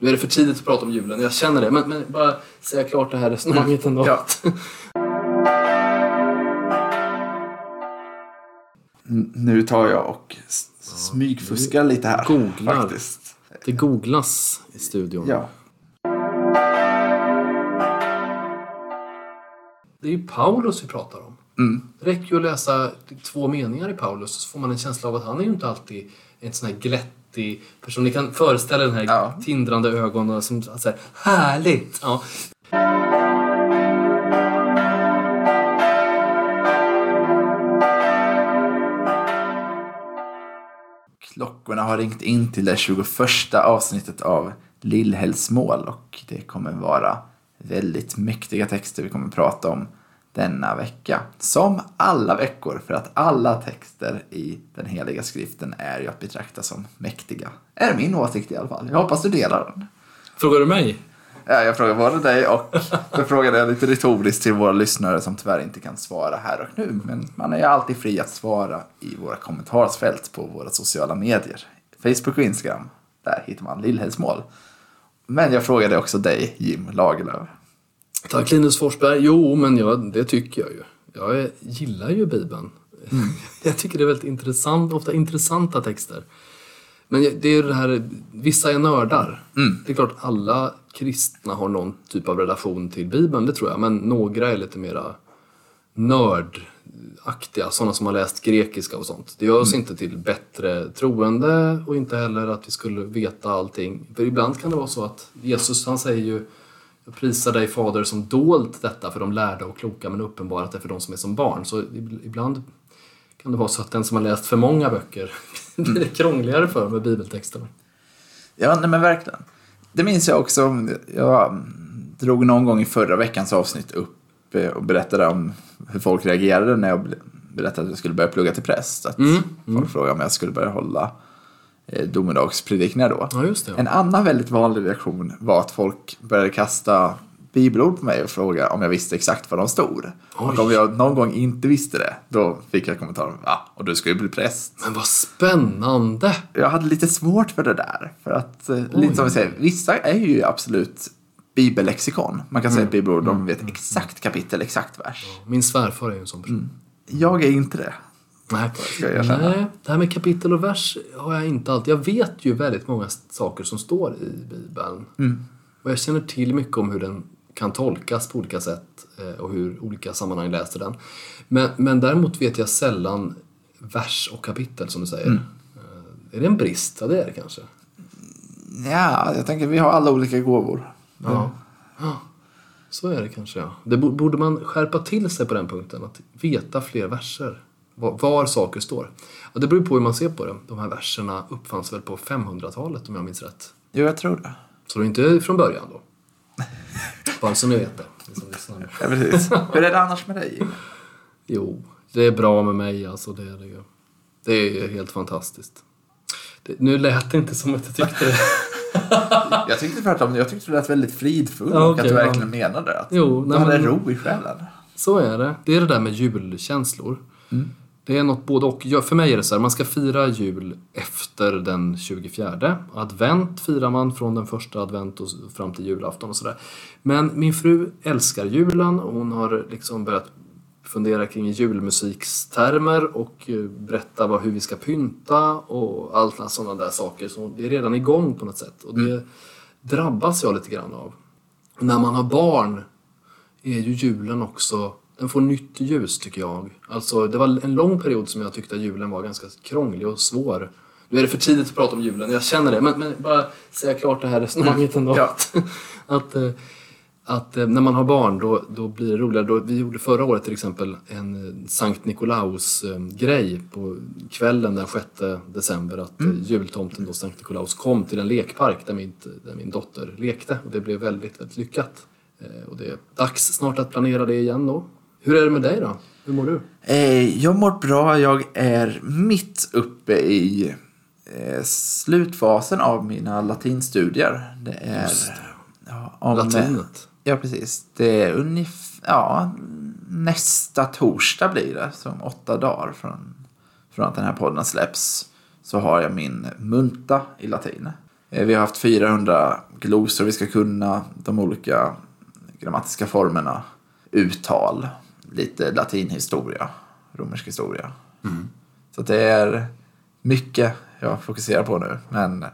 Nu är det för tidigt att prata om julen, jag känner det. Men, men bara säga klart det här resonemanget ändå. Ja. Nu tar jag och smygfuskar lite här. googlar. Faktiskt. Det googlas i studion. Ja. Det är ju Paulus vi pratar om. Det räcker ju att läsa två meningar i Paulus så får man en känsla av att han är ju inte alltid en sån här glättig person. Ni kan föreställa den här Ja. tindrande ögonen som så här, härligt! Ja. Klockorna har ringt in till det 21 avsnittet av Lillhällsmål och det kommer vara väldigt mäktiga texter vi kommer prata om denna vecka. Som alla veckor, för att alla texter i den heliga skriften är ju att betrakta som mäktiga. Är min åsikt i alla fall. Jag hoppas du delar den. Frågar du mig? Ja, jag frågar både dig och så frågade jag lite retoriskt till våra lyssnare som tyvärr inte kan svara här och nu. Men man är ju alltid fri att svara i våra kommentarsfält på våra sociala medier. Facebook och Instagram. Där hittar man Lillhällsmål. Men jag frågade också dig, Jim Lagerlöf. Tack Linus Forsberg. Jo, men jag, det tycker jag ju. Jag gillar ju Bibeln. jag tycker det är väldigt intressant, ofta intressanta texter. Men det är ju det här, vissa är nördar. Det är klart alla kristna har någon typ av relation till Bibeln, det tror jag. Men några är lite mera nördaktiga, sådana som har läst grekiska och sånt. Det gör oss inte till bättre troende och inte heller att vi skulle veta allting. För ibland kan det vara så att Jesus, han säger ju jag prisar dig fader som dolt detta för de lärda och kloka men uppenbarat det för de som är som barn. Så ib- ibland kan det vara så att den som har läst för många böcker blir det krångligare för med bibeltexterna. Ja, nej men verkligen. Det minns jag också. Jag drog någon gång i förra veckans avsnitt upp eh, och berättade om hur folk reagerade när jag berättade att jag skulle börja plugga till präst. Att Folk frågade om jag skulle börja hålla domedagspredikningar då. Ja, det. En annan väldigt vanlig reaktion var att folk började kasta bibelord på mig och fråga om jag visste exakt vad de stod. Och Oj. om jag någon gång inte visste det, då fick jag kommentaren ja, och du ska ju bli präst. Men vad spännande! Jag hade lite svårt för det där. För att, eh, lite som vi säger, vissa är ju absolut bibellexikon. Man kan säga bibelord, de vet exakt kapitel, exakt vers. Min svärfar är ju en sån person. Jag är inte det. Nej. Nej, det här med kapitel och vers har jag inte alltid. Jag vet ju väldigt många saker som står i Bibeln. Och jag känner till mycket om hur den kan tolkas på olika sätt eh, och hur olika sammanhang läser den. Men, men däremot vet jag sällan vers och kapitel som du säger. Eh, Är det en brist? Ja, det är det kanske. Ja, jag tänker vi har alla olika gåvor. Ja. ja. Så är det kanske, ja. Det bo- borde man skärpa till sig på den punkten. Att veta fler verser. Var, saker står. Och det beror på hur man ser på det. De här verserna uppfanns väl på 500-talet om jag minns rätt. Jo, jag tror det. Så det är inte från början då. Bara så ni vet det. Ja, precis. Hur är det annars med dig? Jo, det är bra med mig alltså. Det är det ju. Det är helt fantastiskt. Det, nu lät det inte som att jag tyckte det. Jag tyckte tvärtom, jag tyckte du lät väldigt fridfull Ja, och okej, att du ja. verkligen menade att Jo, du nej, hade men- ro i själen. Så är det. Det är det där med julkänslor. Det är något både och. För mig är det så här, man ska fira jul efter den 24. Advent firar man från den första advent och fram till julafton och sådär. Men min fru älskar julen och hon har liksom börjat fundera kring julmusikstermer och eh, berätta vad, hur vi ska pynta och alla sådana där saker. Så det är redan igång på något sätt. Och det drabbas jag lite grann av. När man har barn är ju julen också, den får nytt ljus tycker jag. Alltså det var en lång period som jag tyckte att julen var ganska krånglig och svår. Nu är det för tidigt att prata om julen, jag känner det. Men, men bara säga klart det här resonemanget ändå. Ja. Att, att, eh, att eh, när man har barn då, då blir det roligare. Då, vi gjorde förra året till exempel en eh, Sankt Nikolaus eh, grej på kvällen den 6 december. Att mm. jultomten då, Sankt Nikolaus kom till en lekpark där min, där min dotter lekte. Och det blev väldigt, väldigt lyckat. Och det är dags snart att planera det igen då. Hur är det med dig då? Hur mår du? Eh, jag mår bra. Jag är mitt uppe i eh, slutfasen av mina latinstudier. Det är... Ja, om, Latinet? Ja, precis. Det är ungefär... Ja, nästa torsdag blir det. Om åtta dagar från, från att den här podden släpps så har jag min munta i latin. Eh, Vi har haft 400 glosor vi ska kunna, de olika grammatiska formerna, uttal, lite latinhistoria, romersk historia. Så att det är mycket jag fokuserar på nu. Men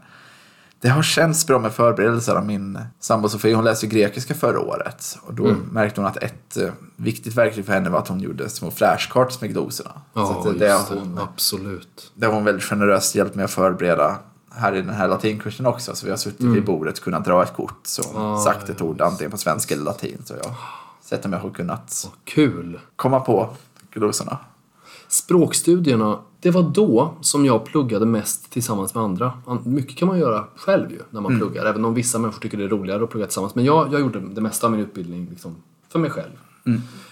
det har känts bra med förberedelserna. Min sambo Sofie hon läste grekiska förra året. Och då märkte hon att ett eh, viktigt verktyg för henne var att hon gjorde små flashcards med glosorna. så Ja, att det, just hon, Absolut. det har hon väldigt generöst hjälpt mig att förbereda här i den här latinkursen också. Så vi har suttit vid bordet och kunnat dra ett kort. Så Ah, sagt ett ord antingen på svenska eller latin. Så jag sett om jag har kunnat Kul. komma på glosorna. Språkstudierna, det var då som jag pluggade mest tillsammans med andra. An- Mycket kan man göra själv ju när man pluggar, även om vissa människor tycker det är roligare att plugga tillsammans. Men jag, jag gjorde det mesta av min utbildning liksom, för mig själv.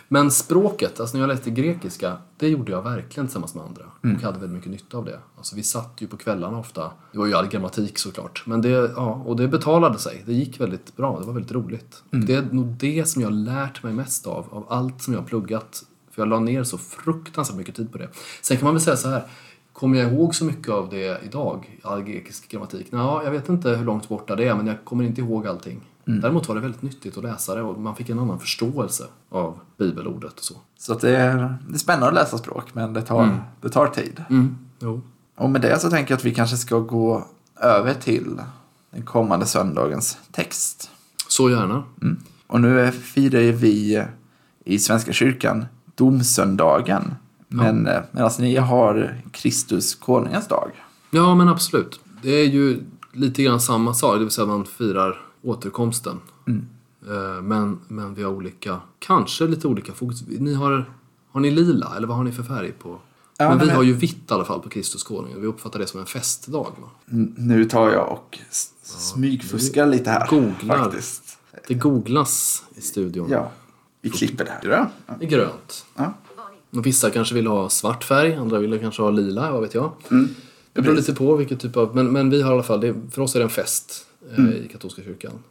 Men språket, alltså när jag läste grekiska, det gjorde jag verkligen tillsammans med andra. Och hade väldigt mycket nytta av det. Alltså vi satt ju på kvällarna ofta. Det var ju all grammatik såklart. Men det, ja, och det betalade sig. Det gick väldigt bra. Det var väldigt roligt. Det är nog det som jag har lärt mig mest av, av allt som jag har pluggat. För jag la ner så fruktansvärt mycket tid på det. Sen kan man väl säga så här. Kommer jag ihåg så mycket av det idag? All grekisk grammatik? Nå, jag vet inte hur långt borta det är, men jag kommer inte ihåg allting. Däremot var det väldigt nyttigt att läsa det och man fick en annan förståelse av bibelordet och så. Så det, är, det är spännande att läsa språk men det tar, det tar tid. Mm. Och med det så tänker jag att vi kanske ska gå över till den kommande söndagens text. Så gärna. Och nu firar vi i Svenska kyrkan domsöndagen. Men ja. medan ni har Kristus konungens dag. Ja, men absolut. Det är ju lite grann samma sak, det vill säga man firar återkomsten. Eh, Men, men vi har olika, kanske lite olika fokus. Ni har, har ni lila, eller vad har ni för färg på? Ja, men vi men- har ju vitt i alla fall på Kristus konungen. Vi uppfattar det som en festdag. Va? Nu tar jag och smygfuskar lite här. Googlar. Faktiskt. Det googlas i studion. Ja, vi klipper det här. Ja. Det är grönt. Ja. Och vissa kanske vill ha svart färg, andra vill kanske ha lila, vad vet jag. Mm. Det beror lite på vilket typ av... Men, men vi har i alla fall, det, för oss är det en fest Mm. i katolska kyrkan.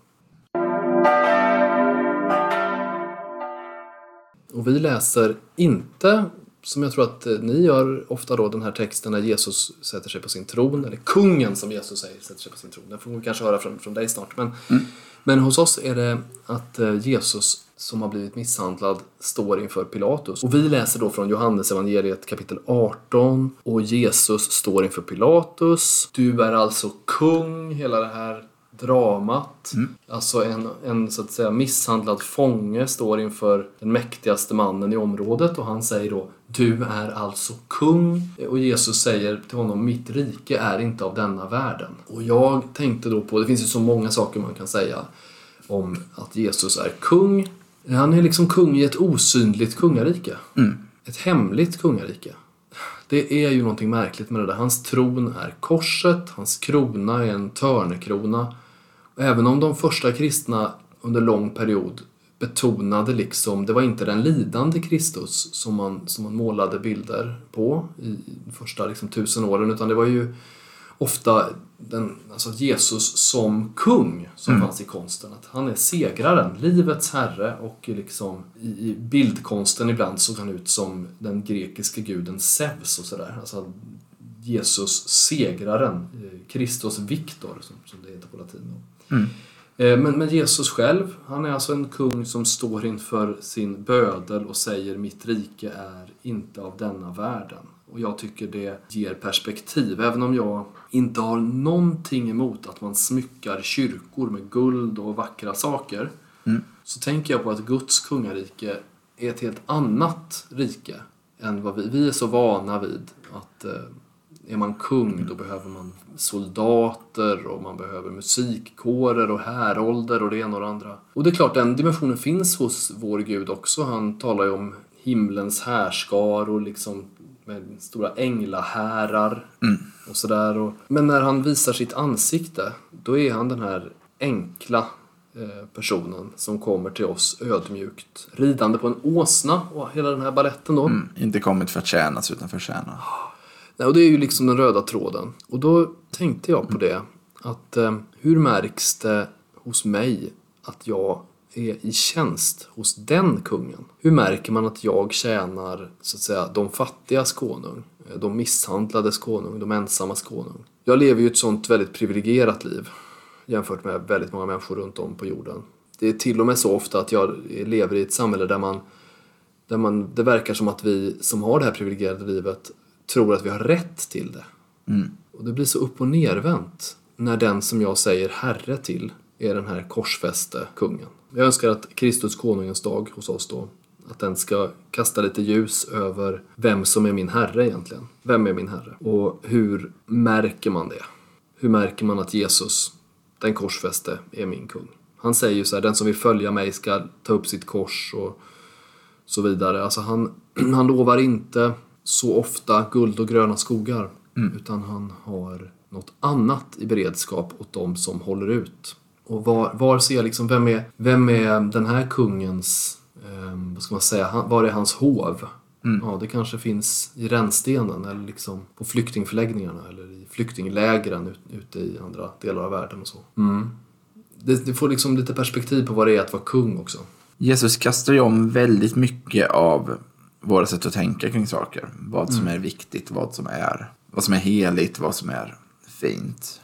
Och vi läser inte, som jag tror att eh, ni gör ofta då, den här texten när Jesus sätter sig på sin tron, eller kungen som Jesus säger sätter sig på sin tron. Den får vi kanske höra från, från dig snart. Men, men hos oss är det att eh, Jesus som har blivit misshandlad står inför Pilatus. Och vi läser då från Johannes evangeliet kapitel 18 och Jesus står inför Pilatus. Du är alltså kung, hela det här dramat. Alltså en, en så att säga misshandlad fånge står inför den mäktigaste mannen i området och han säger då Du är alltså kung. Och Jesus säger till honom Mitt rike är inte av denna världen. Och jag tänkte då på, det finns ju så många saker man kan säga om att Jesus är kung. Han är liksom kung i ett osynligt kungarike. Ett hemligt kungarike. Det är ju någonting märkligt med det där. Hans tron är korset, hans krona är en törnekrona. Och även om de första kristna under lång period betonade liksom, det var inte den lidande Kristus som man, som man målade bilder på i första liksom, tusen åren, utan det var ju ofta den, alltså Jesus som kung som fanns i konsten. Att han är segraren, livets herre och liksom i, i bildkonsten ibland såg han ut som den grekiska guden Zeus och sådär. Alltså Jesus segraren, eh, Christos Victor som, som det heter på latin. Då. Eh, Men, men Jesus själv, han är alltså en kung som står inför sin bödel och säger mitt rike är inte av denna världen. Och jag tycker det ger perspektiv, även om jag inte har någonting emot att man smyckar kyrkor med guld och vackra saker. Så tänker jag på att Guds kungarike är ett helt annat rike än vad vi, vi är så vana vid. Att eh, är man kung då behöver man soldater och man behöver musikkårer och härolder och det ena och det andra. Och det är klart, den dimensionen finns hos vår Gud också. Han talar ju om himlens härskar och liksom med stora änglahärar och sådär. Men när han visar sitt ansikte, då är han den här enkla eh, personen som kommer till oss ödmjukt ridande på en åsna och hela den här balletten då. Mm. Inte kommit för att tjänas utan för att tjäna. Nej, och det är ju liksom den röda tråden. Och då tänkte jag på det, att eh, hur märks det hos mig att jag är i tjänst hos den kungen? Hur märker man att jag tjänar så att säga, de fattigas eh, konung? De misshandlades konung, de ensammas konung. Jag lever ju ett sånt väldigt privilegierat liv jämfört med väldigt många människor runt om på jorden. Det är till och med så ofta att jag lever i ett samhälle där man, där man det verkar som att vi som har det här privilegierade livet tror att vi har rätt till det. Och det blir så upp och nervänt när den som jag säger herre till är den här korsfäste kungen. Jag önskar att Kristus konungens dag hos oss då, att den ska kasta lite ljus över vem som är min herre egentligen. Vem är min herre? Och hur märker man det? Hur märker man att Jesus, den korsfäste, är min kung? Han säger ju så här, den som vill följa mig ska ta upp sitt kors och så vidare. Alltså han, han lovar inte så ofta guld och gröna skogar. Utan han har något annat i beredskap åt dem som håller ut. Och var, var ser jag liksom, vem är, vem är den här kungens, eh, vad ska man säga, han, var är hans hov? Ja, det kanske finns i rännstenen eller liksom på flyktingförläggningarna eller i flyktinglägren ut, ute i andra delar av världen och så. Mm. Det, det får liksom lite perspektiv på vad det är att vara kung också. Jesus kastar ju om väldigt mycket av våra sätt att tänka kring saker. Vad som är viktigt, vad som är, vad som är heligt, vad som är fint.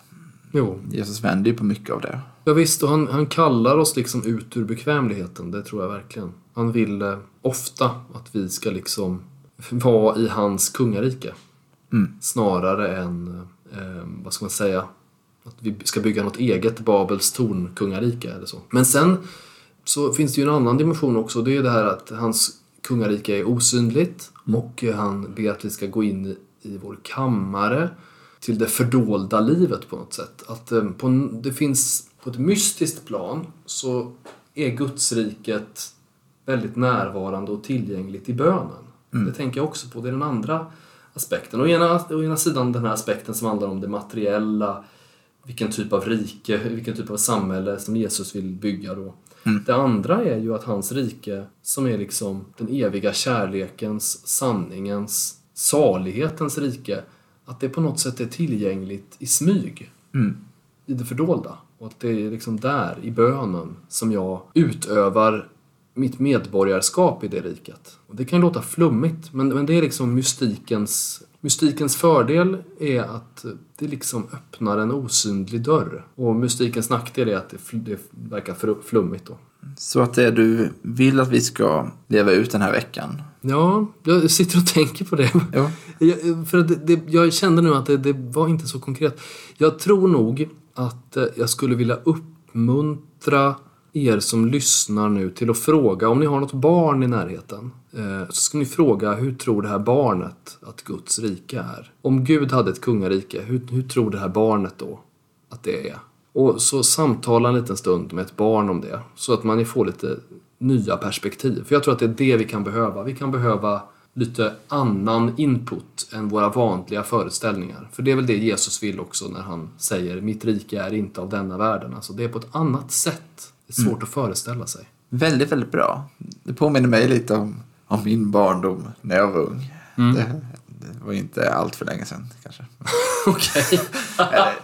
Jo, Jesus vänder ju på mycket av det. Ja, visst, och han, han kallar oss liksom ut ur bekvämligheten, det tror jag verkligen. Han vill eh, ofta att vi ska liksom vara i hans kungarike. Snarare än, eh, vad ska man säga, att vi ska bygga något eget Babels tornkungarike eller så. Men sen så finns det ju en annan dimension också, det är det här att hans kungarike är osynligt och han ber att vi ska gå in i, vår kammare till det fördolda livet på något sätt. Att eh, på, det finns på ett mystiskt plan så är Gudsriket väldigt närvarande och tillgängligt i bönen. Det tänker jag också på. Det är den andra aspekten. Å ena, å ena sidan den här aspekten som handlar om det materiella, vilken typ av rike, vilken typ av samhälle som Jesus vill bygga då. Det andra är ju att hans rike, som är liksom den eviga kärlekens, sanningens, salighetens rike, att det på något sätt är tillgängligt i smyg. I det fördolda. Och att det är liksom där, i bönen, som jag utövar mitt medborgarskap i det riket. Och det kan låta flummigt, men, men det är liksom mystikens... Mystikens fördel är att det liksom öppnar en osynlig dörr. Och mystikens nackdel är att det, det verkar flummigt då. Så att det du vill att vi ska leva ut den här veckan. Ja, jag sitter och tänker på det. Ja. Jag, för det, det, jag kände nu att det, det var inte så konkret. Jag tror nog att jag skulle vilja uppmuntra er som lyssnar nu till att fråga, om ni har något barn i närheten, eh, så ska ni fråga hur tror det här barnet att Guds rike är? Om Gud hade ett kungarike, hur, hur tror det här barnet då att det är? Och så samtala en liten stund med ett barn om det, så att man får lite nya perspektiv. För jag tror att det är det vi kan behöva. Vi kan behöva lite annan input än våra vanliga föreställningar. För det är väl det Jesus vill också när han säger mitt rike är inte av denna världen. Alltså det är på ett annat sätt. Det är svårt att föreställa sig. Väldigt, väldigt bra. Det påminner mig lite om, om min barndom när jag var ung. Det, det var inte allt för länge sedan kanske. Okej.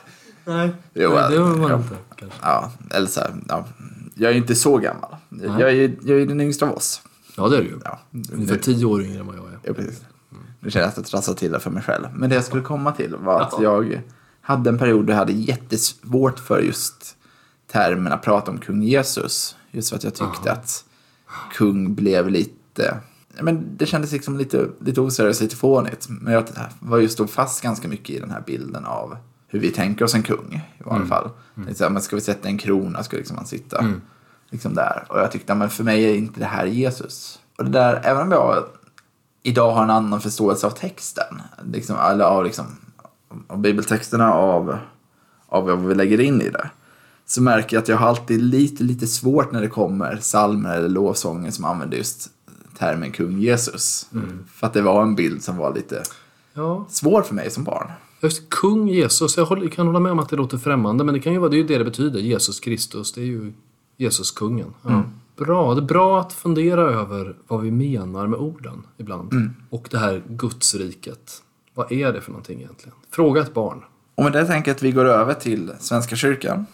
Nej, Jo, Nej, det var man ja. inte kanske. Ja, eller så här, ja. Jag är inte så gammal. Jag är, jag är den yngsta av oss. Ja, det är det ju. Ja, Ungefär tio år yngre än vad jag är. Ja, precis. Nu känner jag att jag trasslar till det för mig själv. Men det jag skulle komma till var att jag hade en period där jag hade jättesvårt för just termen att prata om kung Jesus. Just för att jag tyckte att kung blev lite... Men det kändes liksom lite, lite oseriöst, lite fånigt. Men jag var just då fast ganska mycket i den här bilden av hur vi tänker oss en kung i alla fall. Lite så här, men ska vi sätta en krona ska liksom han sitta liksom där. Och jag tyckte, men för mig är inte det här Jesus. Och det där, även om jag idag har en annan förståelse av texten, liksom, eller av, liksom, av bibeltexterna, av, av vad vi lägger in i det, så märker jag att jag har alltid lite, lite svårt när det kommer psalmer eller lovsånger som använder just termen kung Jesus. För att det var en bild som var lite Ja, svår för mig som barn. just kung Jesus. Jag kan hålla med om att det låter främmande, men det kan ju vara det, är ju det det betyder. Jesus Kristus, det är ju Jesus kungen. Ja. Bra, det är bra att fundera över vad vi menar med orden ibland. Och det här Gudsriket. Vad är det för någonting egentligen? Fråga ett barn. Och med det tänker jag att vi går över till Svenska kyrkan.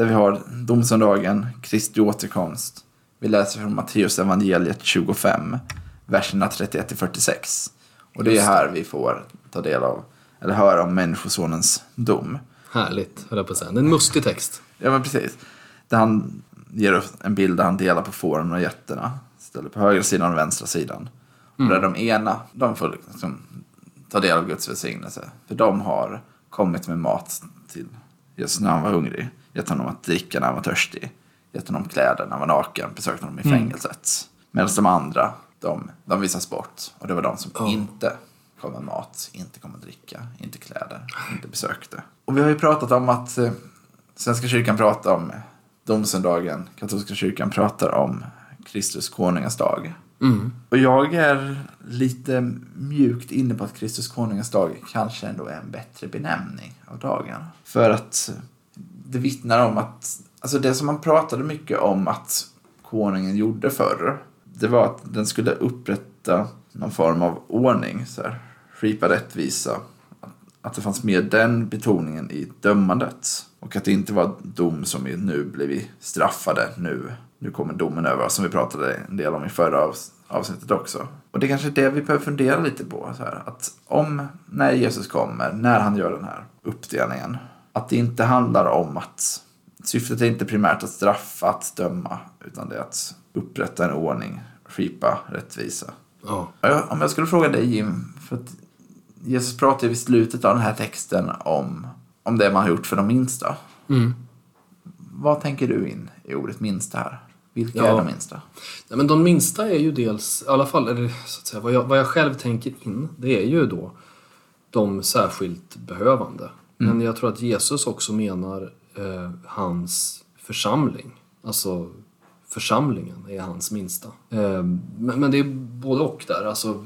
Där vi har domsöndagen, Kristi återkomst. Vi läser från Matteus evangeliet 25, verserna 31-46. Och det är här vi får ta del av, eller höra om Människosonens dom. Härligt, höll jag på att säga. En mustig text. Ja, men precis. Där han ger en bild där han delar på fåren och getterna. Ställer på högra sidan och vänstra sidan. Och där de ena, de får liksom ta del av Guds välsignelse. För de har kommit med mat till Jesus när han var hungrig. Gett honom att dricka när han var törstig. Gett honom kläder när han var naken. Besökt honom i fängelset. Medan de andra, de, de visas bort. Och det var de som inte kom med mat, inte kom med dricka, inte kläder, inte besökte. Och vi har ju pratat om att eh, Svenska kyrkan pratar om domsöndagen. Katolska kyrkan pratar om Kristus konungens dag. Och jag är lite mjukt inne på att Kristus konungens dag kanske ändå är en bättre benämning av dagen. För att det vittnar om att, alltså det som man pratade mycket om att konungen gjorde förr, det var att den skulle upprätta någon form av ordning, så här, skipa rättvisa. Att det fanns med den betoningen i dömandet. Och att det inte var dom som vi nu blir vi straffade, nu, nu kommer domen över oss, som vi pratade en del om i förra avsnittet också. Och det är kanske det vi behöver fundera lite på. Så här, att om, när Jesus kommer, när han gör den här uppdelningen, att det inte handlar om att syftet är inte primärt att straffa, att döma, utan det är att upprätta en ordning, skipa rättvisa. Ja. Om jag skulle fråga dig Jim, för att Jesus pratar ju i slutet av den här texten om, om det man har gjort för de minsta. Mm. Vad tänker du in i ordet minsta här? Vilka Ja. är de minsta? Nej, men de minsta är ju dels, i alla fall, eller så att säga, vad jag, vad jag själv tänker in, det är ju då de särskilt behövande. Men jag tror att Jesus också menar eh, hans församling. Alltså församlingen är hans minsta. Eh, men, men det är både och där. Alltså,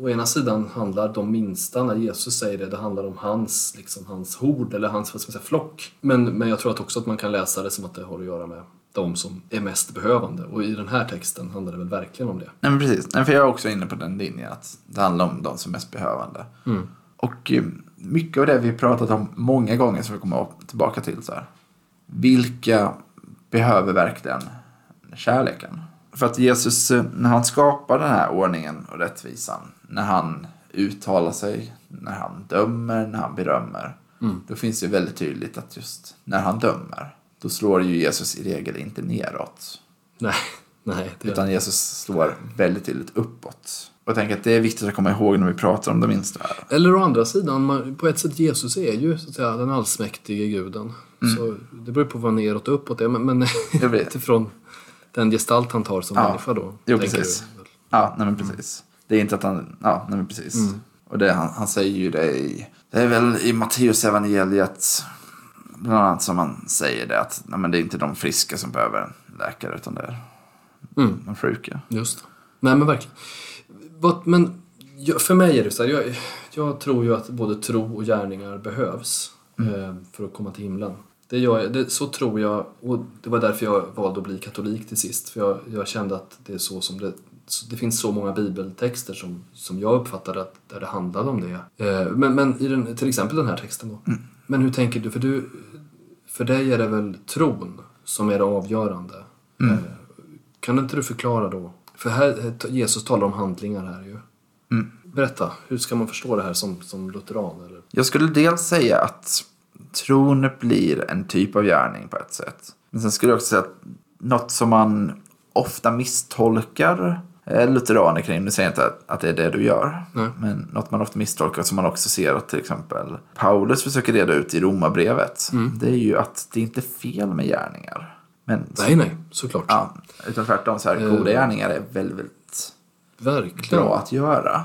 å ena sidan handlar de minsta, när Jesus säger det, det handlar om hans, liksom, hans hord eller hans vad ska man säga, flock. Men, men jag tror att också att man kan läsa det som att det har att göra med de som är mest behövande. Och i den här texten handlar det väl verkligen om det. Nej, men precis. Nej, för jag är också inne på den linjen att det handlar om de som är mest behövande. Och eh, mycket av det vi pratat om många gånger som vi kommer tillbaka till så här. Vilka behöver verkligen kärleken? För att Jesus, eh, när han skapar den här ordningen och rättvisan, när han uttalar sig, när han dömer, när han berömmer, då finns det väldigt tydligt att just när han dömer, då slår ju Jesus i regel inte neråt. Nej, nej. Utan Jesus slår väldigt tydligt uppåt. Och tänker att det är viktigt att komma ihåg när vi pratar om de minsta. Eller å andra sidan, man, på ett sätt Jesus är ju så att säga, den allsmäktige guden. Så det beror på vad neråt och uppåt är. Men, men utifrån den gestalt han tar som Ja. människa då. Jo, precis. du. Ja, nej men precis. Det är inte att han, ja, nej men precis. Och det, han, han säger ju det i, det är väl i Matteus evangeliet bland annat som han säger det att nej men det är inte de friska som behöver en läkare utan det är de sjuka. Just det. Nej men verkligen. Men för mig är det så här, jag, jag tror ju att både tro och gärningar behövs eh, för att komma till himlen. Det gör jag, det, så tror jag, och det var därför jag valde att bli katolik till sist. För jag, jag kände att det är så som det, det finns så många bibeltexter som, som jag uppfattade att där det handlade om det. Eh, men men i den, till exempel den här texten då. Men hur tänker du? För, du? för dig är det väl tron som är det avgörande? Eh, kan inte du förklara då? För här, Jesus talar om handlingar här ju. Berätta, hur ska man förstå det här som, som lutheran? Eller? Jag skulle dels säga att tron blir en typ av gärning på ett sätt. Men sen skulle jag också säga att något som man ofta misstolkar eh, lutheraner kring, nu säger jag inte att, att det är det du gör, Nej. men något man ofta misstolkar som man också ser att till exempel Paulus försöker reda ut i romabrevet, det är ju att det inte är fel med gärningar. Men, Nej, nej, såklart. Ja, utan tvärtom så här, goda gärningar är väldigt, väldigt Verkligen. bra att göra.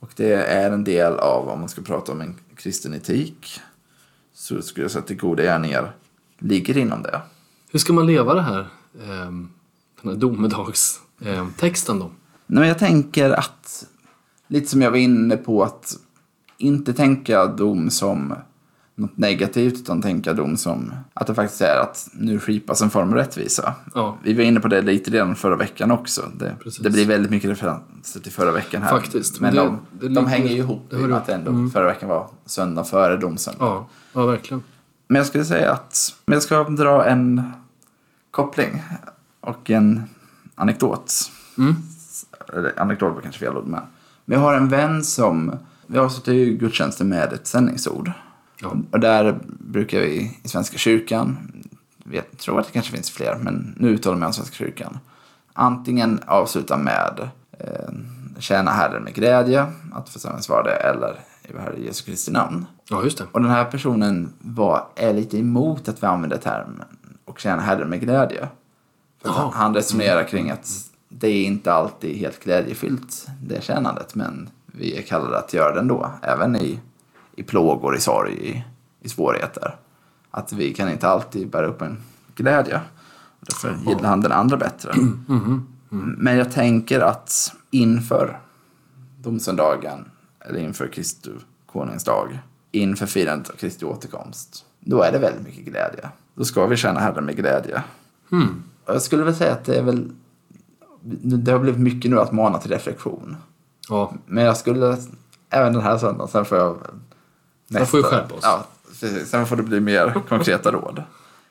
Och det är en del av, om man ska prata om en kristen etik, så skulle jag säga att det goda gärningar ligger inom det. Hur ska man leva det här, ehm, den här domedagstexten då? Nej, men jag tänker att, lite som jag var inne på, att inte tänka dom som något negativt, utan tänka dom som att det faktiskt är att nu skipas en form av rättvisa. Ja. Vi var inne på det lite redan förra veckan också. Det, det blir väldigt mycket referenser till förra veckan här. Faktiskt, Men men de, det- det de hänger ju ihop det i med att ändå förra veckan var söndag före domsöndag. Ja, ja verkligen. Men jag skulle säga att, men jag ska dra en koppling och en anekdot. Mm. Eller anekdot var kanske fel ord, men. Men jag har en vän som, vi suttit i gudstjänsten med ett sändningsord. Ja. Och där brukar vi i Svenska kyrkan, jag tror att det kanske finns fler, men nu uttalar man Svenska kyrkan. Antingen avsluta med eh, tjäna Herren med glädje, att församlingen svara det, eller i Herre Jesu Kristi namn. ja, just det. Och den här personen var, är lite emot att vi använder termen och tjäna Herren med glädje. För Jaha. han- han resonerar kring att det är inte alltid helt glädjefyllt, det tjänandet, men vi är kallade att göra det ändå, även i, i plågor, i sorg, i, i svårigheter. Att vi kan inte alltid bära upp en glädje. Därför gillar han den andra bättre. Men jag tänker att inför domsöndagen, eller inför Kristi konungens dag, inför firandet av Kristi återkomst, då är det väldigt mycket glädje. Då ska vi känna Herren med glädje. Mm. Jag skulle väl säga att det är väl, det har blivit mycket nu att mana till reflektion. Ja, Men jag skulle, även den här söndagen, sen får jag... Sen får vi skärpa oss. Ja, precis. Sen får det bli mer konkreta råd.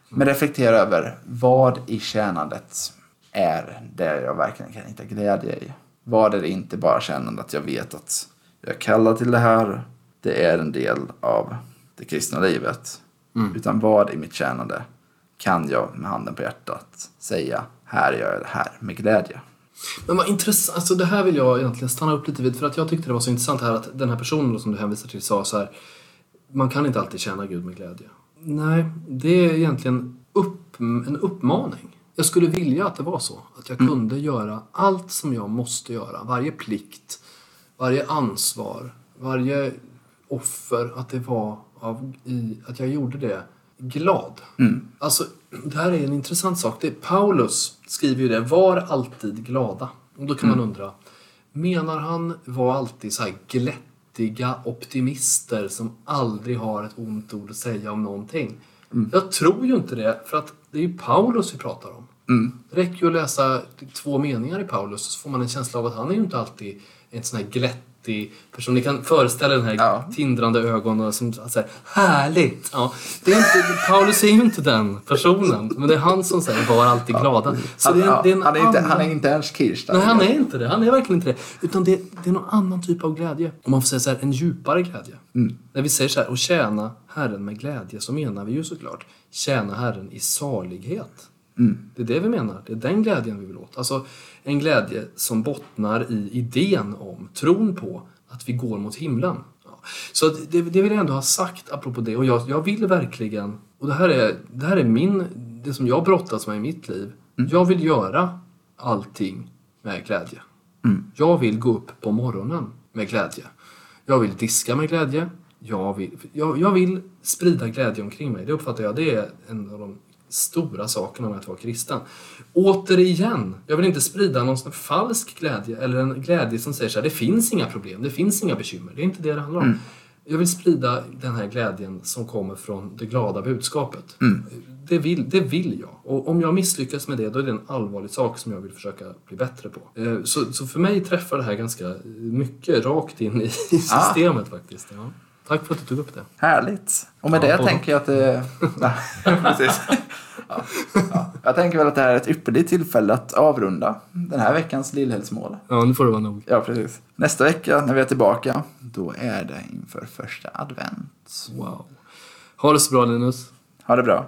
Men reflektera över vad i tjänandet är det jag verkligen kan hitta glädje i. Vad är det inte bara kännande att jag vet att jag är kallad till det här, det är en del av det kristna livet. Mm. Utan vad i mitt tjänande kan jag med handen på hjärtat säga, här gör jag det här med glädje. Men vad intressant, alltså det här vill jag egentligen stanna upp lite vid för att jag tyckte det var så intressant här att den här personen som du hänvisar till sa så här man kan inte alltid tjäna Gud med glädje. Nej, det är egentligen upp, en uppmaning. Jag skulle vilja att det var så. Att jag kunde göra allt som jag måste göra. Varje plikt, varje ansvar, varje offer. Att det var av, i, att jag gjorde det glad. Alltså, det här är en intressant sak. Det, Paulus skriver ju det, var alltid glada. Och då kan man undra, menar han var alltid så här glättiga optimister som aldrig har ett ont ord att säga om någonting? Jag tror ju inte det, för att det är ju Paulus vi pratar om. Det räcker ju att läsa två meningar i Paulus så får man en känsla av att han är ju inte alltid en sån här glättig person. Ni kan föreställa den här Ja. tindrande ögonen som säger härligt. Ja, det är inte, Paulus är ju inte den personen, men det är han som säger var alltid glada. Så Han, det är, ja, det är en han, är inte, annan- han är inte Ernst Kirchsteiger. Nej, han är inte det. Han är verkligen inte det. Utan det, det är någon annan typ av glädje. Om man får säga så här, en djupare glädje. När vi säger så här, och tjäna Herren med glädje, så menar vi ju såklart tjäna Herren i salighet. Det är det vi menar. Det är den glädjen vi vill åt. Alltså en glädje som bottnar i idén om, tron på, att vi går mot himlen. Ja. Så det, det vill jag ändå ha sagt apropå det. Och jag, jag vill verkligen, och det här är, det här är min, det som jag brottas med i mitt liv. Jag vill göra allting med glädje. Jag vill gå upp på morgonen med glädje. Jag vill diska med glädje. Jag vill, jag, jag vill sprida glädje omkring mig. Det uppfattar jag, det är en av de stora sakerna med att vara kristen. Återigen, jag vill inte sprida någon falsk glädje eller en glädje som säger så här, det finns inga problem, det finns inga bekymmer. Det är inte det det handlar om. Jag vill sprida den här glädjen som kommer från det glada budskapet. Det, vill, det vill jag. Och om jag misslyckas med det, då är det en allvarlig sak som jag vill försöka bli bättre på. Eh, Så, så för mig träffar det här ganska mycket rakt in i systemet faktiskt. Ja. Tack för att du tog upp det. Härligt. Och med Ja, det tänker jag att det... Precis. Ja, ja. Jag tänker väl att det här är ett ypperligt tillfälle att avrunda den här veckans Lillhällsmål. Ja, nu får det vara nog. Ja, precis. Nästa vecka när vi är tillbaka, då är det inför första advent. Wow. Ha det så bra Linus. Ha det bra.